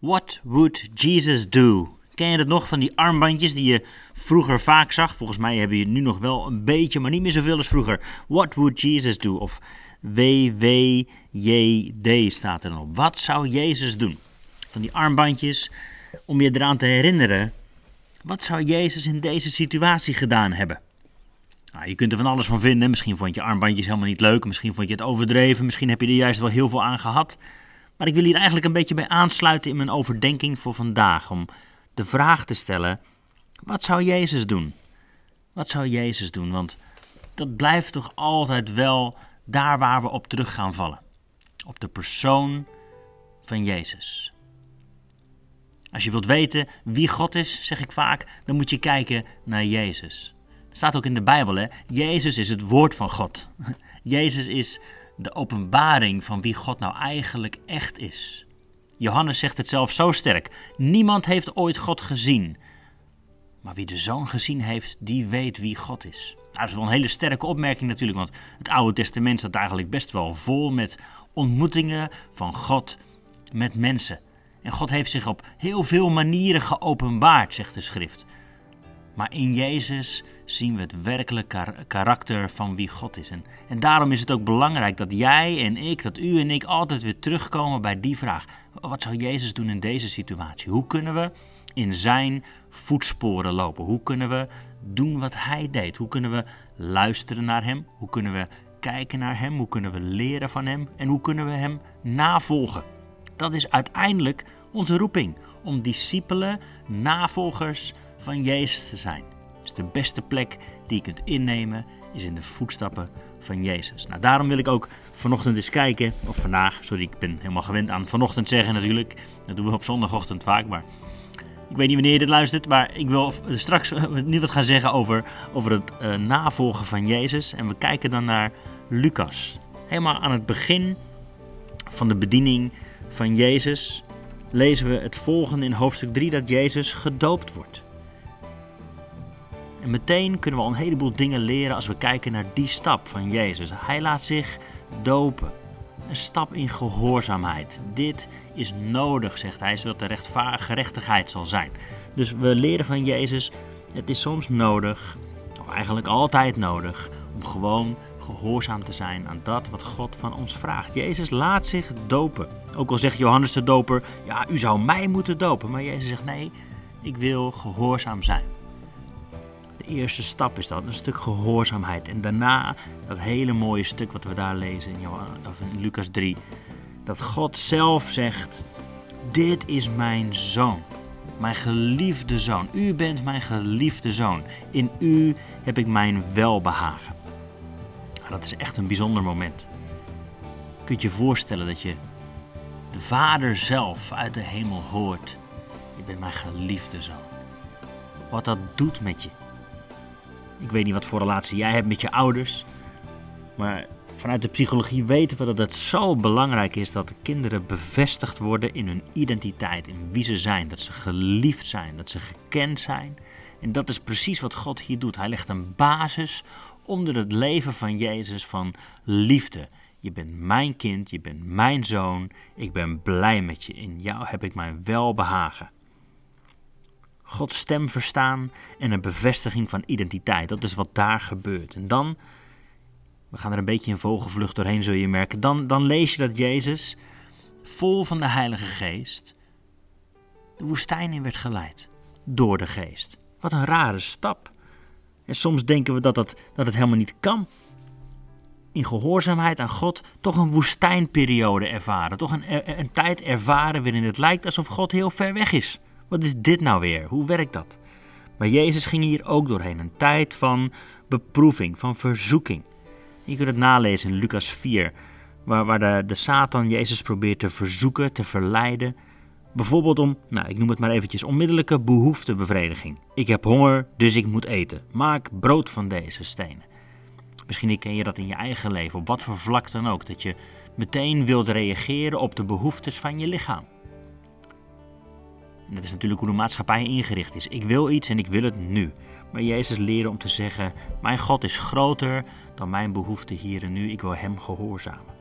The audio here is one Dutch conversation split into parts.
would Jesus do? Ken je dat nog van die armbandjes die je vroeger vaak zag? Volgens mij hebben je nu nog wel een beetje, maar niet meer zoveel als vroeger. What would Jesus do? Of WWJD staat er dan op. Wat zou Jezus doen? Van die armbandjes om je eraan te herinneren. Wat zou Jezus in deze situatie gedaan hebben? Nou, je kunt er van alles van vinden. Misschien vond je armbandjes helemaal niet leuk. Misschien vond je het overdreven. Misschien heb je er juist wel heel veel aan gehad. Maar ik wil hier eigenlijk een beetje bij aansluiten in mijn overdenking voor vandaag. Om de vraag te stellen: wat zou Jezus doen? Wat zou Jezus doen? Want dat blijft toch altijd wel daar waar we op terug gaan vallen. Op de persoon van Jezus. Als je wilt weten wie God is, zeg ik vaak, dan moet je kijken naar Jezus. Het staat ook in de Bijbel, hè? Jezus is het woord van God. Jezus is de openbaring van wie God nou eigenlijk echt is. Johannes zegt het zelf zo sterk: niemand heeft ooit God gezien. Maar wie de zoon gezien heeft, die weet wie God is. Nou, dat is wel een hele sterke opmerking natuurlijk, want het Oude Testament staat eigenlijk best wel vol met ontmoetingen van God met mensen. En God heeft zich op heel veel manieren geopenbaard, zegt de schrift. Maar in Jezus zien we het werkelijke karakter van wie God is. En, en daarom is het ook belangrijk dat jij en ik, dat u en ik altijd weer terugkomen bij die vraag. Wat zou Jezus doen in deze situatie? Hoe kunnen we in zijn voetsporen lopen? Hoe kunnen we doen wat hij deed? Hoe kunnen we luisteren naar hem? Hoe kunnen we kijken naar hem? Hoe kunnen we leren van hem? En hoe kunnen we hem navolgen? Dat is uiteindelijk onze roeping om discipelen, navolgers van Jezus te zijn. De beste plek die je kunt innemen is in de voetstappen van Jezus. Nou, daarom wil ik ook vanochtend eens kijken, of vandaag, sorry, ik ben helemaal gewend aan vanochtend zeggen natuurlijk. Dat doen we op zondagochtend vaak, maar ik weet niet wanneer je dit luistert, maar ik wil straks nu wat gaan zeggen over, over het uh, navolgen van Jezus. En we kijken dan naar Lucas. Helemaal aan het begin van de bediening van Jezus lezen we het volgende in hoofdstuk 3 dat Jezus gedoopt wordt. En meteen kunnen we al een heleboel dingen leren als we kijken naar die stap van Jezus. Hij laat zich dopen. Een stap in gehoorzaamheid. Dit is nodig, zegt hij, zodat de gerechtigheid zal zijn. Dus we leren van Jezus, het is soms nodig, of eigenlijk altijd nodig, om gewoon gehoorzaam te zijn aan dat wat God van ons vraagt. Jezus laat zich dopen. Ook al zegt Johannes de Doper, ja, u zou mij moeten dopen. Maar Jezus zegt, nee, ik wil gehoorzaam zijn eerste stap is dat, een stuk gehoorzaamheid. En daarna dat hele mooie stuk wat we daar lezen in, in Lucas 3. Dat God zelf zegt, dit is mijn zoon, mijn geliefde zoon. U bent mijn geliefde zoon. In u heb ik mijn welbehagen. Dat is echt een bijzonder moment. Je kunt je voorstellen dat je de Vader zelf uit de hemel hoort. Je bent mijn geliefde zoon. Wat dat doet met je. Ik weet niet wat voor relatie jij hebt met je ouders. Maar vanuit de psychologie weten we dat het zo belangrijk is dat de kinderen bevestigd worden in hun identiteit, in wie ze zijn. Dat ze geliefd zijn, dat ze gekend zijn. En dat is precies wat God hier doet. Hij legt een basis onder het leven van Jezus van liefde. Je bent mijn kind, je bent mijn zoon. Ik ben blij met je. In jou heb ik mijn welbehagen. Gods stem verstaan en een bevestiging van identiteit. Dat is wat daar gebeurt. En dan, we gaan er een beetje in vogelvlucht doorheen, zul je merken. Dan, dan lees je dat Jezus, vol van de Heilige Geest, de woestijn in werd geleid. Door de Geest. Wat een rare stap. En soms denken we dat, dat, dat het helemaal niet kan. In gehoorzaamheid aan God toch een woestijnperiode ervaren. Toch een, een tijd ervaren waarin het lijkt alsof God heel ver weg is. Wat is dit nou weer? Hoe werkt dat? Maar Jezus ging hier ook doorheen. Een tijd van beproeving, van verzoeking. Je kunt het nalezen in Lucas 4, waar, waar de, de Satan Jezus probeert te verzoeken, te verleiden. Bijvoorbeeld om, nou ik noem het maar eventjes, onmiddellijke behoeftebevrediging. Ik heb honger, dus ik moet eten. Maak brood van deze stenen. Misschien ken je dat in je eigen leven, op wat voor vlak dan ook, dat je meteen wilt reageren op de behoeftes van je lichaam. Dat is natuurlijk hoe de maatschappij ingericht is. Ik wil iets en ik wil het nu. Maar Jezus leerde om te zeggen: Mijn God is groter dan mijn behoefte hier en nu. Ik wil Hem gehoorzamen.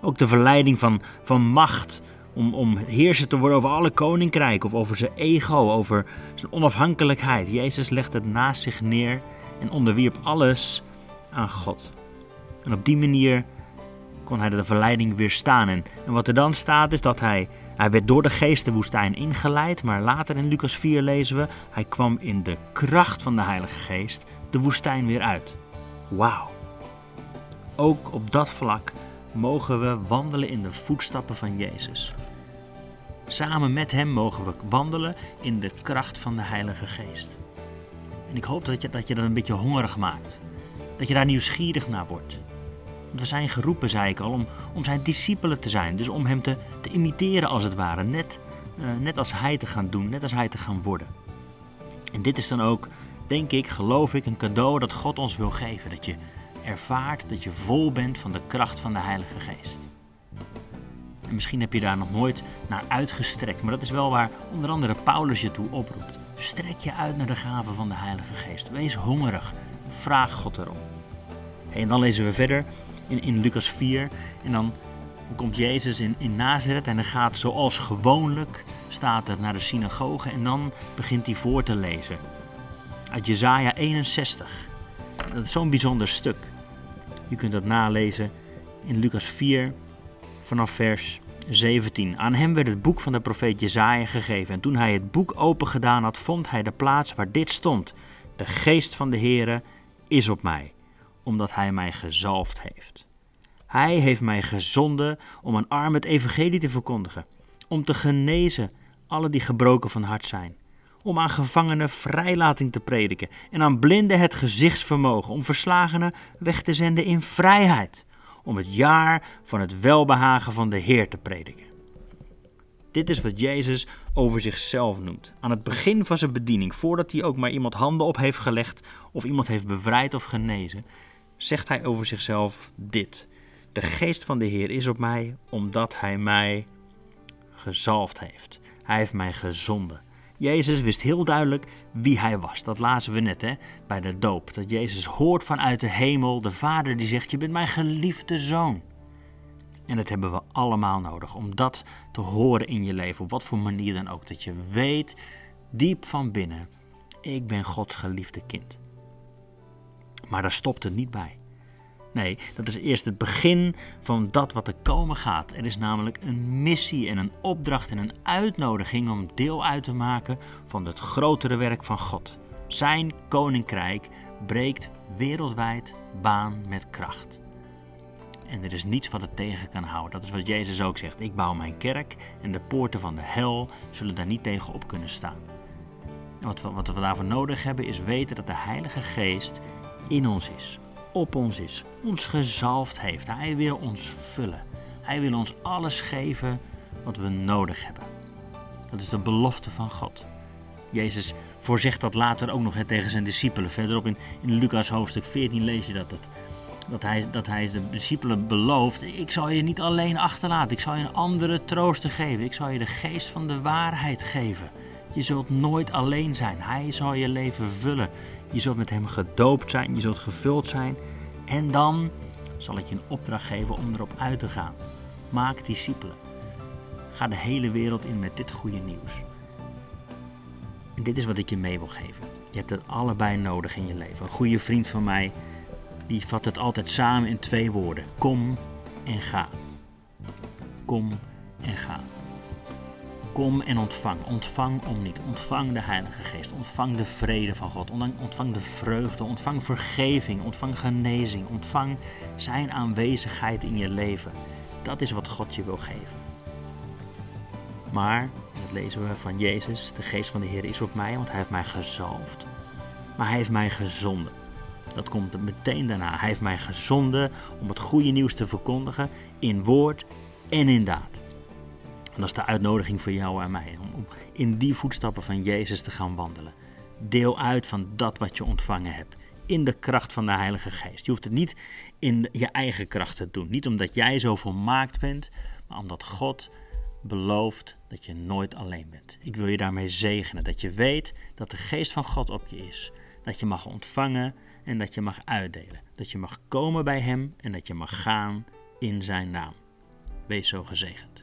Ook de verleiding van, van macht om, om heerser te worden over alle koninkrijk of over zijn ego, over zijn onafhankelijkheid. Jezus legt het naast zich neer en onderwierp alles aan God. En op die manier kon hij de verleiding weerstaan. En wat er dan staat is dat hij, hij werd door de geestenwoestijn ingeleid, maar later in Lucas 4 lezen we, hij kwam in de kracht van de Heilige Geest de woestijn weer uit. Wauw. Ook op dat vlak mogen we wandelen in de voetstappen van Jezus. Samen met Hem mogen we wandelen in de kracht van de Heilige Geest. En ik hoop dat je dat, je dat een beetje hongerig maakt. Dat je daar nieuwsgierig naar wordt. Want we zijn geroepen, zei ik al, om, om zijn discipelen te zijn. Dus om Hem te, te imiteren als het ware. Net, uh, net als Hij te gaan doen, net als Hij te gaan worden. En dit is dan ook, denk ik, geloof ik, een cadeau dat God ons wil geven. Dat je ervaart dat je vol bent van de kracht van de Heilige Geest. En misschien heb je daar nog nooit naar uitgestrekt, maar dat is wel waar onder andere Paulus je toe oproept. Strek je uit naar de gaven van de Heilige Geest. Wees hongerig. Vraag God erom. En dan lezen we verder in, Lucas 4. En dan komt Jezus in, in Nazareth en hij gaat zoals gewoonlijk, staat er naar de synagoge. En dan begint hij voor te lezen. Uit Jezaja 61. Dat is zo'n bijzonder stuk. Je kunt dat nalezen in Lucas 4 vanaf vers 17. Aan hem werd het boek van de profeet Jezaja gegeven. En toen hij het boek open gedaan had, vond hij de plaats waar dit stond. De geest van de Heere is op mij, omdat hij mij gezalfd heeft. Hij heeft mij gezonden om een arm het evangelie te verkondigen, om te genezen alle die gebroken van hart zijn, om aan gevangenen vrijlating te prediken en aan blinden het gezichtsvermogen, om verslagenen weg te zenden in vrijheid, om het jaar van het welbehagen van de Heer te prediken. Dit is wat Jezus over zichzelf noemt. Aan het begin van zijn bediening, voordat hij ook maar iemand handen op heeft gelegd of iemand heeft bevrijd of genezen, zegt hij over zichzelf dit. De geest van de Heer is op mij omdat hij mij gezalfd heeft. Hij heeft mij gezonden. Jezus wist heel duidelijk wie hij was. Dat lazen we net hè, bij de doop. Dat Jezus hoort vanuit de hemel de Vader die zegt: Je bent mijn geliefde zoon. En dat hebben we allemaal nodig om dat te horen in je leven, op wat voor manier dan ook. Dat je weet diep van binnen: Ik ben Gods geliefde kind. Maar daar stopt het niet bij. Nee, dat is eerst het begin van dat wat er komen gaat. Er is namelijk een missie en een opdracht en een uitnodiging om deel uit te maken van het grotere werk van God. Zijn koninkrijk breekt wereldwijd baan met kracht. En er is niets wat het tegen kan houden. Dat is wat Jezus ook zegt. Ik bouw mijn kerk en de poorten van de hel zullen daar niet tegen op kunnen staan. Wat wat we daarvoor nodig hebben is weten dat de Heilige Geest in ons is op ons is, ons gezalfd heeft. Hij wil ons vullen. Hij wil ons alles geven wat we nodig hebben. Dat is de belofte van God. Jezus voorzegt dat later ook nog tegen zijn discipelen. Verderop in, in Lucas hoofdstuk 14 lees je dat, dat, dat, hij, dat hij de discipelen belooft: Ik zal je niet alleen achterlaten, ik zal je een andere trooster geven. Ik zal je de geest van de waarheid geven. Je zult nooit alleen zijn. Hij zal je leven vullen. Je zult met hem gedoopt zijn, je zult gevuld zijn. En dan zal ik je een opdracht geven om erop uit te gaan. Maak discipelen. Ga de hele wereld in met dit goede nieuws. En dit is wat ik je mee wil geven. Je hebt het allebei nodig in je leven. Een goede vriend van mij, die vat het altijd samen in twee woorden. Kom en ga. Kom en ga. Kom en ontvang. Ontvang om niet. Ontvang de Heilige Geest. Ontvang de vrede van God. Ontvang de vreugde. Ontvang vergeving. Ontvang genezing. Ontvang Zijn aanwezigheid in je leven. Dat is wat God je wil geven. Maar, dat lezen we van Jezus, de geest van de Heer is op mij, want Hij heeft mij gezalfd. Maar Hij heeft mij gezonden. Dat komt meteen daarna. Hij heeft mij gezonden om het goede nieuws te verkondigen in woord en in daad. En dat is de uitnodiging voor jou en mij, om, in die voetstappen van Jezus te gaan wandelen. Deel uit van dat wat je ontvangen hebt, in de kracht van de Heilige Geest. Je hoeft het niet in je eigen kracht te doen, niet omdat jij zo volmaakt bent, maar omdat God belooft dat je nooit alleen bent. Ik wil je daarmee zegenen, dat je weet dat de Geest van God op je is, dat je mag ontvangen en dat je mag uitdelen, dat je mag komen bij Hem en dat je mag gaan in Zijn naam. Wees zo gezegend.